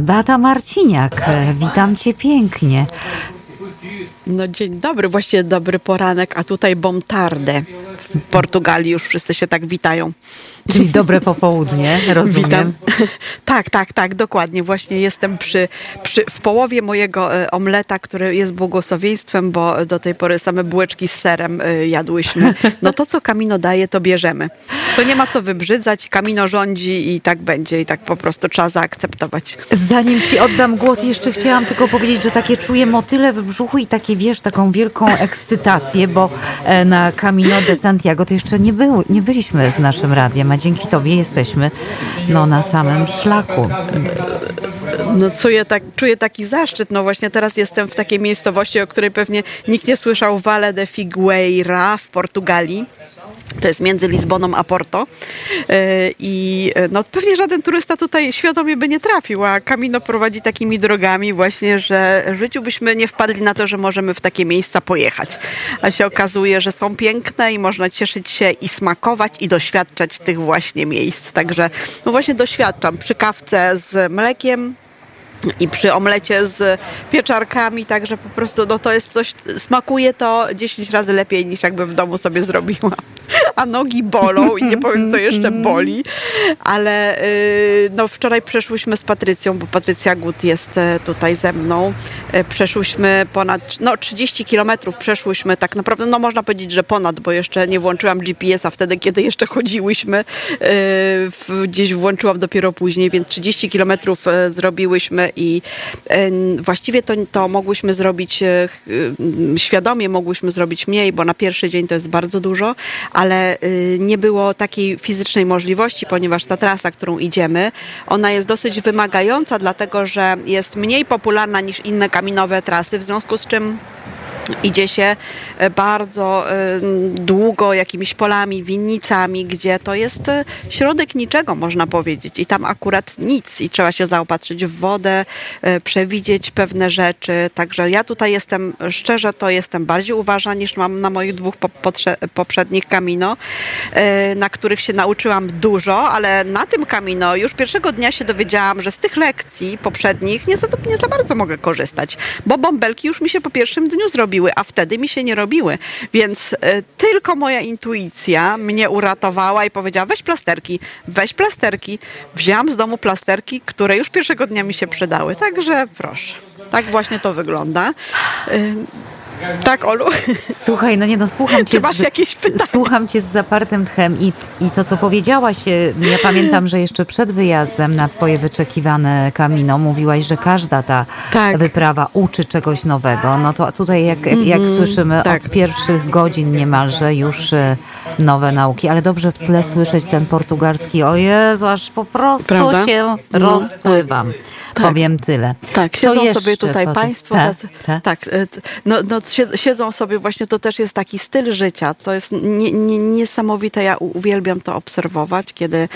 Beata Marciniak, witam cię pięknie. No dzień dobry, właściwie dobry poranek, a tutaj bomtardę. W Portugalii już wszyscy się tak witają. Czyli dobre popołudnie, rozumiem. Witam. Tak, tak, tak, dokładnie. Właśnie jestem przy, przy, w połowie mojego e, omleta, który jest błogosławieństwem, bo do tej pory same bułeczki z serem e, jadłyśmy. No to, co Kamino daje, to bierzemy. To nie ma co wybrzydzać, Kamino rządzi i tak będzie i tak po prostu trzeba zaakceptować. Zanim ci oddam głos, jeszcze chciałam tylko powiedzieć, że takie czuję motyle w brzuchu i takie, wiesz, taką wielką ekscytację, bo e, na Camino de Santiago to jeszcze nie, był, nie byliśmy z naszym radiem, a dzięki tobie jesteśmy no, na samym szlaku. No czuję, tak, czuję taki zaszczyt. No właśnie teraz jestem w takiej miejscowości, o której pewnie nikt nie słyszał, Valle de Figueira w Portugalii. To jest między Lizboną a Porto. E, I e, no, pewnie żaden turysta tutaj świadomie by nie trafił, a Camino prowadzi takimi drogami właśnie, że w życiu byśmy nie wpadli na to, że możemy w takie miejsca pojechać. A się okazuje, że są piękne i można cieszyć się i smakować i doświadczać tych właśnie miejsc. Także no właśnie doświadczam przy kawce z mlekiem, i przy omlecie z pieczarkami, także po prostu no to jest coś, smakuje to 10 razy lepiej niż jakbym w domu sobie zrobiła. A nogi bolą i nie powiem co jeszcze boli, ale yy, no wczoraj przeszłyśmy z Patrycją, bo Patrycja Gut jest e, tutaj ze mną. Yy, przeszłyśmy ponad, no 30 kilometrów przeszłyśmy tak naprawdę, no można powiedzieć, że ponad, bo jeszcze nie włączyłam GPS-a wtedy, kiedy jeszcze chodziłyśmy. Yy, gdzieś włączyłam dopiero później, więc 30 kilometrów e, zrobiłyśmy i e, właściwie to, to mogłyśmy zrobić e, świadomie, mogłyśmy zrobić mniej, bo na pierwszy dzień to jest bardzo dużo, ale y, nie było takiej fizycznej możliwości, ponieważ ta trasa, którą idziemy, ona jest dosyć wymagająca, dlatego że jest mniej popularna niż inne kaminowe trasy, w związku z czym Idzie się e, bardzo e, długo jakimiś polami, winnicami, gdzie to jest e, środek niczego, można powiedzieć. I tam akurat nic i trzeba się zaopatrzyć w wodę, przewidzieć pewne rzeczy. Także ja tutaj jestem, szczerze to jestem bardziej uważna niż mam na moich dwóch poprzednich kamino, na których się nauczyłam dużo, ale na tym kamino już pierwszego dnia się dowiedziałam, że z tych lekcji poprzednich nie za, nie za bardzo mogę korzystać, bo bąbelki już mi się po pierwszym dniu zrobiły robiły, a wtedy mi się nie robiły. Więc y, tylko moja intuicja mnie uratowała i powiedziała: weź plasterki, weź plasterki. Wzięłam z domu plasterki, które już pierwszego dnia mi się przydały. Także proszę. Tak właśnie to wygląda. Y, tak, Olu. Słuchaj, no nie no, słucham cię. Czy masz z, jakieś pytania? Słucham cię z zapartym tchem i, i to, co powiedziałaś, e, ja pamiętam, że jeszcze przed wyjazdem na twoje wyczekiwane kamino mówiłaś, że każda ta tak. wyprawa uczy czegoś nowego. No to tutaj, jak, mm -hmm. jak słyszymy, tak. od pierwszych godzin niemalże już e, nowe nauki, ale dobrze w tle słyszeć ten portugalski, o Jezu, aż po prostu Prawda? się no. rozpływam. Tak. Powiem tyle. Tak, siedzą sobie tutaj państwo. Ta, ta. Tak, e, no, no siedzą sobie właśnie, to też jest taki styl życia. To jest nie, nie, niesamowite. Ja uwielbiam to obserwować, kiedy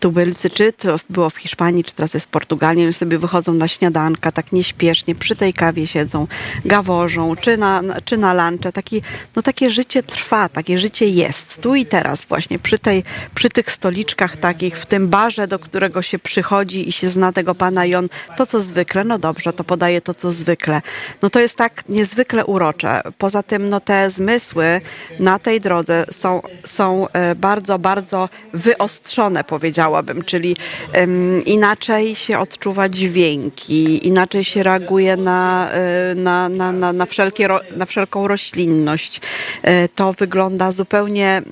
tubylcy, czy to było w Hiszpanii, czy teraz jest w Portugalii, oni sobie wychodzą na śniadanka, tak nieśpiesznie, przy tej kawie siedzą, gaworzą, czy na, czy na lunche. Taki, no takie życie trwa, takie życie jest. Tu i teraz właśnie, przy, tej, przy tych stoliczkach takich, w tym barze, do którego się przychodzi i się zna tego pana i on to, co zwykle, no dobrze, to podaje to, co zwykle. No to jest tak niezwykle urocze. Poza tym, no te zmysły na tej drodze są, są e, bardzo, bardzo wyostrzone, powiedziałabym, czyli um, inaczej się odczuwa dźwięki, inaczej się reaguje na, e, na, na, na, na, wszelkie, na wszelką roślinność. E, to wygląda zupełnie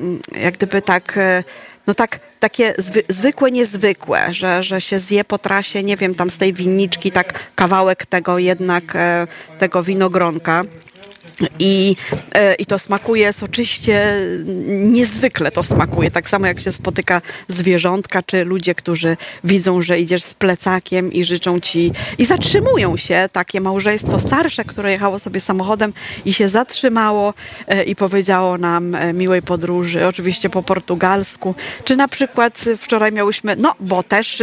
jak gdyby tak no tak, takie zwy, zwykłe, niezwykłe, że, że się zje po trasie, nie wiem, tam z tej winniczki tak kawałek tego jednak, tego winogronka. I, e, I to smakuje soczyście, niezwykle to smakuje. Tak samo jak się spotyka zwierzątka, czy ludzie, którzy widzą, że idziesz z plecakiem i życzą ci i zatrzymują się. Takie małżeństwo starsze, które jechało sobie samochodem i się zatrzymało e, i powiedziało nam e, miłej podróży, oczywiście po portugalsku. Czy na przykład wczoraj miałyśmy, no bo też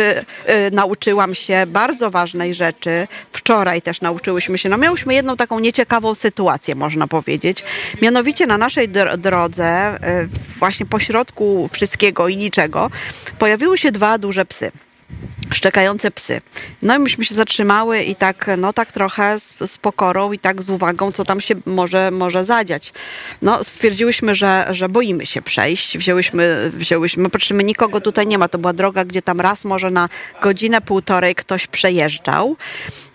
nauczyłam się bardzo ważnej rzeczy. Wczoraj też nauczyłyśmy się, no miałyśmy jedną taką nieciekawą sytuację, można powiedzieć. Mianowicie na naszej drodze, y, właśnie pośrodku wszystkiego i niczego, pojawiły się dwa duże psy. Szczekające psy. No i myśmy się zatrzymały i tak, no tak trochę z, z, pokorą i tak z uwagą, co tam się może, może zadziać. No stwierdziłyśmy, że, że boimy się przejść. Wzięłyśmy, wzięłyśmy, patrzymy, nikogo tutaj nie ma. To była droga, gdzie tam raz może na godzinę, półtorej ktoś przejeżdżał.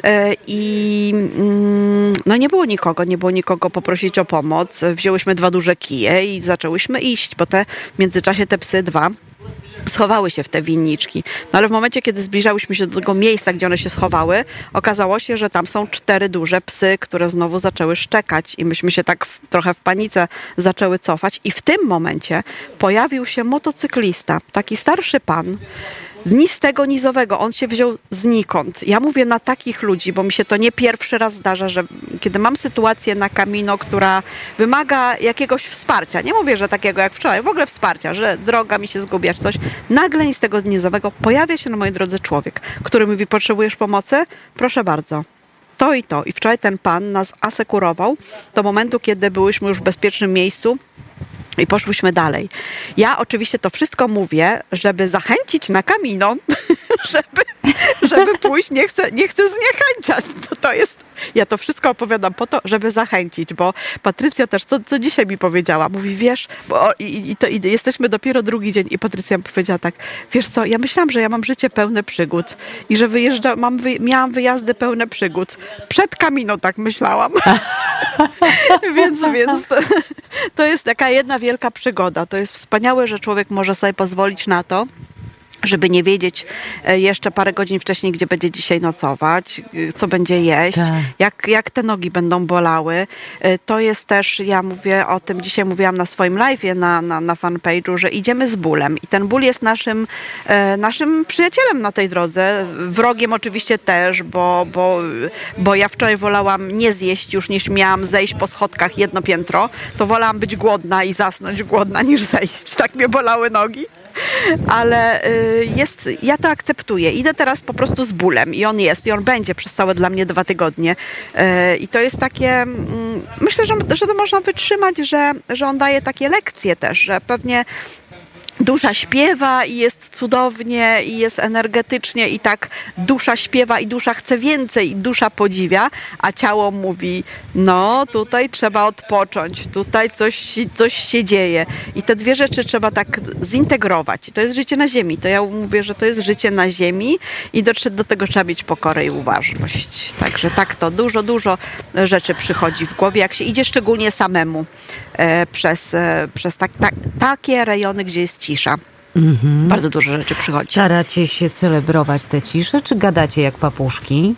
E, I mm, no nie było nikogo, nie było nikogo poprosić o pomoc. Wzięłyśmy dwa duże kije i zaczęłyśmy iść, bo te w międzyczasie te psy dwa schowały się w te winniczki. No ale w momencie, kiedy zbliżałyśmy się do tego miejsca, gdzie one się schowały, okazało się, że tam są cztery duże psy, które znowu zaczęły szczekać i myśmy się tak w, trochę w panice zaczęły cofać i w tym momencie pojawił się motocyklista, taki starszy pan, z nistego nizowego. On się wziął znikąd. Ja mówię na takich ludzi, bo mi się to nie pierwszy raz zdarza, że kiedy mam sytuację na kamino, która wymaga jakiegoś wsparcia, nie mówię, że takiego jak wczoraj, w ogóle wsparcia, że droga mi się zgubiła czy coś, nagle z nizowego pojawia się na mojej drodze człowiek, który mówi, potrzebujesz pomocy? Proszę bardzo to i to. I wczoraj ten pan nas asekurował do momentu, kiedy byłyśmy już w bezpiecznym miejscu, i poszłyśmy dalej. Ja oczywiście to wszystko mówię, żeby zachęcić na kamino, żeby, żeby pójść, nie chcę, nie chcę zniechęciać. To, to jest, ja to wszystko opowiadam po to, żeby zachęcić, bo Patrycja też, co, co dzisiaj mi powiedziała, mówi, wiesz, bo, i, i, to, i jesteśmy dopiero drugi dzień i Patrycja mi powiedziała tak, wiesz co, ja myślałam, że ja mam życie pełne przygód i że wyjeżdżam, mam, wy, miałam wyjazdy pełne przygód. Przed kamino tak myślałam. więc, więc to, to jest taka jedna wielka przygoda. To jest wspaniałe, że człowiek może sobie pozwolić na to, żeby nie wiedzieć e, jeszcze parę godzin wcześniej, gdzie będzie dzisiaj nocować, e, co będzie jeść, tak. jak, jak te nogi będą bolały. E, to jest też, ja mówię o tym, dzisiaj mówiłam na swoim live'ie na, na, na fanpage'u, że idziemy z bólem i ten ból jest naszym, naszym przyjacielem na tej drodze, wrogiem oczywiście też, bo, bo, bo ja wczoraj wolałam nie zjeść już niż miałam zejść po schodkach jedno piętro, to wolałam być głodna i zasnąć głodna niż zejść. Tak mnie bolały nogi ale y, jest, ja to akceptuję. Idę teraz po prostu z bólem i on jest, i on będzie przez całe dla mnie dwa tygodnie. Y, I to jest takie, mm, myślę, że, że to można wytrzymać, że, że on daje takie lekcje też, że pewnie dusza śpiewa i jest cudownie i jest energetycznie i tak dusza śpiewa i dusza chce więcej i dusza podziwia, a ciało mówi, no tutaj trzeba odpocząć, tutaj coś, coś się dzieje i te dwie rzeczy trzeba tak zintegrować. To jest życie na ziemi, to ja mówię, że to jest życie na ziemi i do, do tego trzeba mieć pokorę i uważność. Także tak to dużo, dużo rzeczy przychodzi w głowie, jak się idzie szczególnie samemu e, przez, e, przez tak, tak, takie rejony, gdzie jest cisza. Mhm. Bardzo dużo rzeczy przychodzi. Staracie się celebrować tę ciszę, czy gadacie jak papuszki?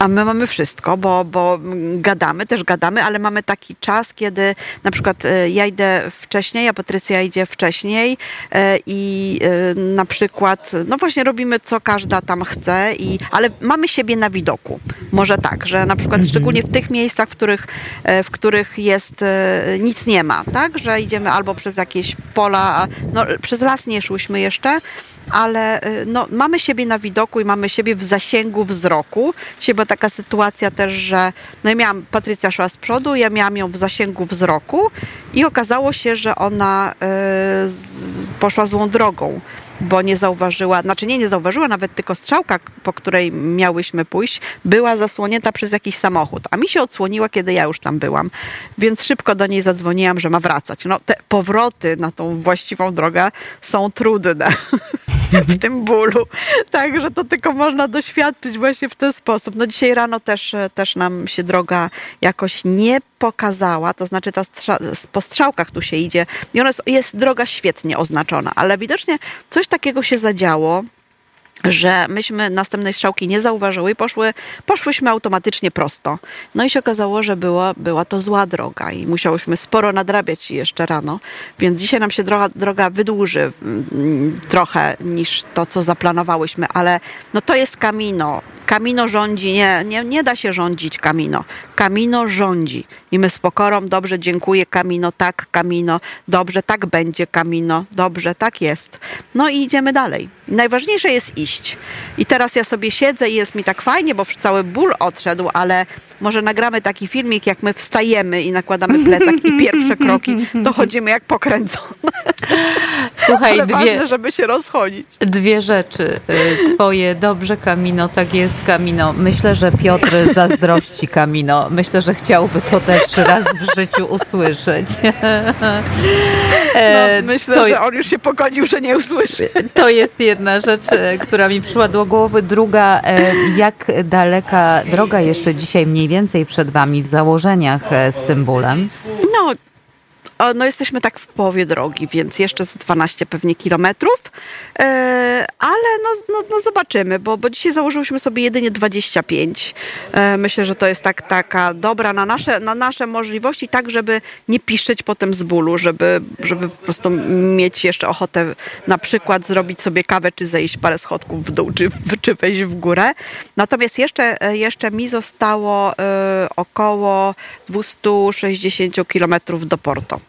A my mamy wszystko, bo, bo gadamy, też gadamy, ale mamy taki czas, kiedy na przykład e, ja idę wcześniej, a Patrycja idzie wcześniej e, i e, na przykład, no właśnie robimy co każda tam chce, i, ale mamy siebie na widoku. Może tak, że na przykład mhm. szczególnie w tych miejscach, w których, w których jest nic nie ma, tak, że idziemy albo przez jakieś pola, no przez las nie szłyśmy jeszcze, ale no, mamy siebie na widoku i mamy siebie w zasięgu wzroku. Była taka sytuacja też, że no ja miałam, Patrycja szła z przodu, ja miałam ją w zasięgu wzroku i okazało się, że ona y, z, poszła złą drogą bo nie zauważyła, znaczy nie, nie zauważyła nawet tylko strzałka, po której miałyśmy pójść, była zasłonięta przez jakiś samochód, a mi się odsłoniła, kiedy ja już tam byłam, więc szybko do niej zadzwoniłam, że ma wracać. No te powroty na tą właściwą drogę są trudne w tym bólu, także to tylko można doświadczyć właśnie w ten sposób. No dzisiaj rano też, też nam się droga jakoś nie pokazała, to znaczy ta po strzałkach tu się idzie i ona jest, jest droga świetnie oznaczona, ale widocznie coś takiego się zadziało, że myśmy następnej strzałki nie zauważyły i poszły, poszłyśmy automatycznie prosto. No i się okazało, że było, była to zła droga i musiałyśmy sporo nadrabiać jeszcze rano, więc dzisiaj nam się droga, droga wydłuży mm, trochę niż to, co zaplanowałyśmy, ale no to jest Kamino. Kamino rządzi, nie, nie, nie da się rządzić Kamino. Kamino rządzi. i my z pokorą, dobrze, dziękuję Kamino, tak Kamino, dobrze, tak będzie Kamino, dobrze, tak jest. No i idziemy dalej. Najważniejsze jest iść. I teraz ja sobie siedzę i jest mi tak fajnie, bo cały ból odszedł, ale może nagramy taki filmik, jak my wstajemy i nakładamy plecak i pierwsze kroki, to chodzimy jak pokręcone. Słuchaj, ale dwie, ważne, żeby się rozchodzić. dwie rzeczy. Y, Twoje dobrze, Kamino, tak jest, Kamino. Myślę, że Piotr zazdrości Kamino. Myślę, że chciałby to też raz w życiu usłyszeć. No, E, myślę, to- że on już się pogodził, że nie usłyszy. To jest jedna rzecz, e, która mi przyszła do głowy. Druga, e, jak daleka droga jeszcze dzisiaj mniej więcej przed Wami w założeniach z tym bólem? No, no jesteśmy tak w połowie drogi, więc jeszcze z 12 pewnie kilometrów, ale no, no, no zobaczymy, bo, bo dzisiaj założyłyśmy sobie jedynie 25. E, myślę, że to jest tak, taka dobra na nasze, na nasze możliwości, tak żeby nie piszczeć potem z bólu, żeby, żeby po prostu mieć jeszcze ochotę na przykład zrobić sobie kawę, czy zejść parę schodków w dół, czy, czy wejść w górę. Natomiast jeszcze, e, jeszcze mi zostało e, około 260 kilometrów do Porto.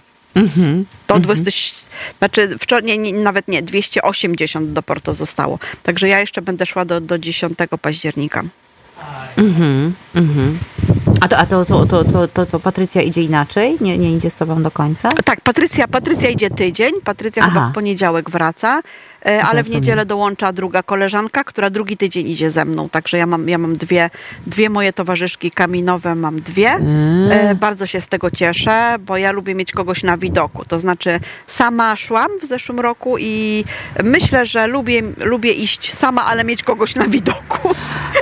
To 20, znaczy wczoraj, nie, nawet nie, 280 do Porto zostało. Także ja jeszcze będę szła do, do 10 października. A to, a to, to, to, to, to, to Patrycja idzie inaczej? Nie, nie idzie z Tobą do końca? Tak, Patrycja, Patrycja idzie tydzień, Patrycja Aha. chyba w poniedziałek wraca, ale w Rozumiem. niedzielę dołącza druga koleżanka, która drugi tydzień idzie ze mną. Także ja mam, ja mam dwie, dwie moje towarzyszki kaminowe, mam dwie. Mm. E, Bardzo się z tego cieszę, bo ja lubię mieć kogoś na widoku. To znaczy sama szłam w zeszłym roku i myślę, że lubię, lubię iść sama, ale mieć kogoś na widoku.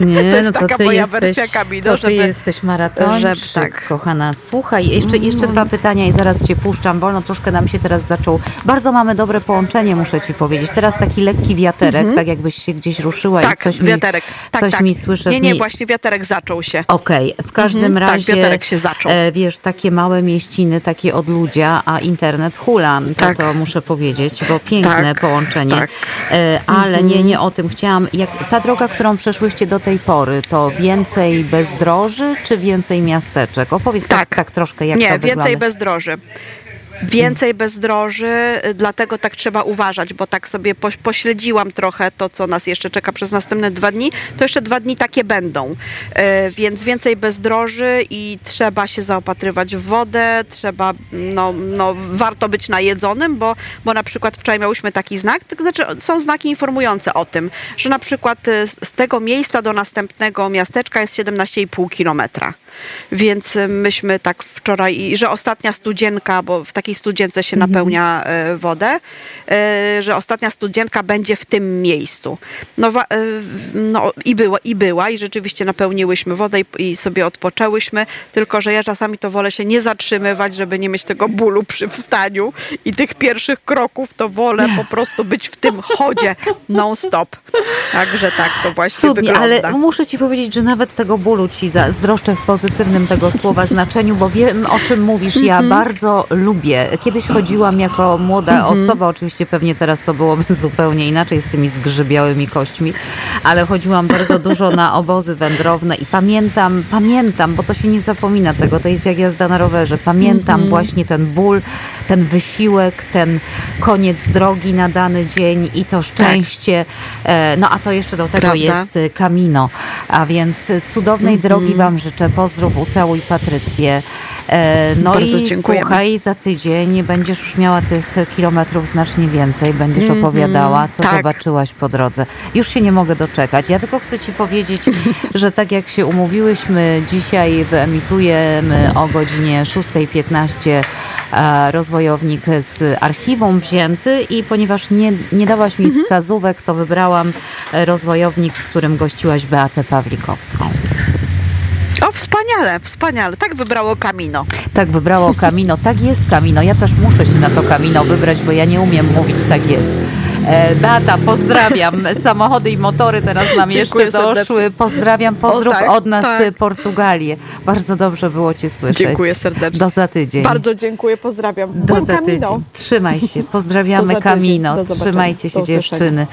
Nie, To jest no to taka ty moja jesteś, wersja Camino, to ty żeby- jesteś maratończyk, żeby- tak. kochana. Słuchaj, jeszcze, jeszcze dwa pytania i zaraz Cię puszczam wolno. Troszkę nam się teraz zaczął. Bardzo mamy dobre połączenie, muszę Ci powiedzieć. Teraz taki lekki wiaterek, tak jakbyś się gdzieś ruszyła tak, i coś wiaterek. mi, Tak, coś tak. mi słyszę. Nie, nie, właśnie wiaterek zaczął się. Okej, w każdym Mhm, tak, razie, wiaterek się zaczął. E, wiesz, takie małe mieściny, takie odludzia, a internet hula, to, Tak. to muszę powiedzieć, bo piękne Tak, połączenie. tak. E, ale nie, nie o tym chciałam. Jak, ta droga, którą przeszłyście do tej pory, to więcej bezdroży, czy więcej miasteczek? Opowiedz tak, tak, Tak. troszkę, jak Nie, to więcej wygląda. bezdroży. Więcej bezdroży, y, dlatego tak trzeba uważać, bo tak sobie poś- pośledziłam trochę to, co nas jeszcze czeka przez następne dwa dni. To jeszcze dwa dni takie będą. E, Więc więcej bezdroży i trzeba się zaopatrywać w wodę, trzeba, no, no warto być najedzonym, bo, bo na przykład wczoraj miałyśmy taki znak, to znaczy są znaki informujące o tym, że na przykład y, z tego miejsca do następnego miasteczka jest 17,5 kilometra. Więc y, myśmy tak wczoraj, i że ostatnia studzienka, bo w takiej studzience się napełnia e, wodę, e, że ostatnia studzienka będzie w tym miejscu. No, e, no i, była, i była, i rzeczywiście napełniłyśmy wodę i, i sobie odpoczęłyśmy, tylko że ja czasami to wolę się nie zatrzymywać, żeby nie mieć tego bólu przy wstaniu i tych pierwszych kroków, to wolę po prostu być w tym chodzie non-stop. Także tak to właśnie Cudnie, wygląda. ale muszę Ci powiedzieć, że nawet tego bólu Ci zazdroszczę w pozytywnym tego słowa znaczeniu, bo wiem o czym mówisz. Ja Mhm. bardzo lubię. Kiedyś chodziłam jako młoda Mhm. osoba, oczywiście pewnie teraz to byłoby zupełnie inaczej z tymi zgrzybiałymi kośćmi, ale chodziłam bardzo dużo na obozy wędrowne i pamiętam, pamiętam, bo to się nie zapomina tego, to jest jak jazda na rowerze. Pamiętam Mhm. właśnie ten ból, ten wysiłek, ten koniec drogi na dany dzień i to szczęście. E, No a to jeszcze do tego Prawda? jest y, Kamino. A więc cudownej drogi Wam życzę. Pozdrów, ucałuj Patrycję. E, No Bardzo i dziękujemy. słuchaj, za tydzień będziesz już miała tych kilometrów znacznie więcej. Będziesz opowiadała, co tak. zobaczyłaś po drodze. Już się nie mogę doczekać. Ja tylko chcę Ci powiedzieć, że tak jak się umówiłyśmy, dzisiaj wyemitujemy o godzinie 6.15 e, rozwojownik z archiwum wzięty i ponieważ nie, nie dałaś mi Mhm. wskazówek, to wybrałam rozwojownik, w którym gościłaś Beatę Pawlikowską. O, wspaniale, wspaniale. Tak wybrało Kamino. Tak wybrało Kamino. Tak jest Kamino. Ja też muszę się na to Kamino wybrać, bo ja nie umiem mówić tak jest. E, Beata, pozdrawiam. Samochody i motory teraz nam Dziękuję jeszcze doszły. serdecznie. Pozdrawiam, pozdrów tak, od nas tak. Portugalię. Bardzo dobrze było Cię słyszeć. Dziękuję serdecznie. Do za tydzień. Bardzo dziękuję, pozdrawiam. Do Buen za tydzień. Camino. Trzymaj się. Pozdrawiamy. Kamino. Trzymajcie się dziewczyny.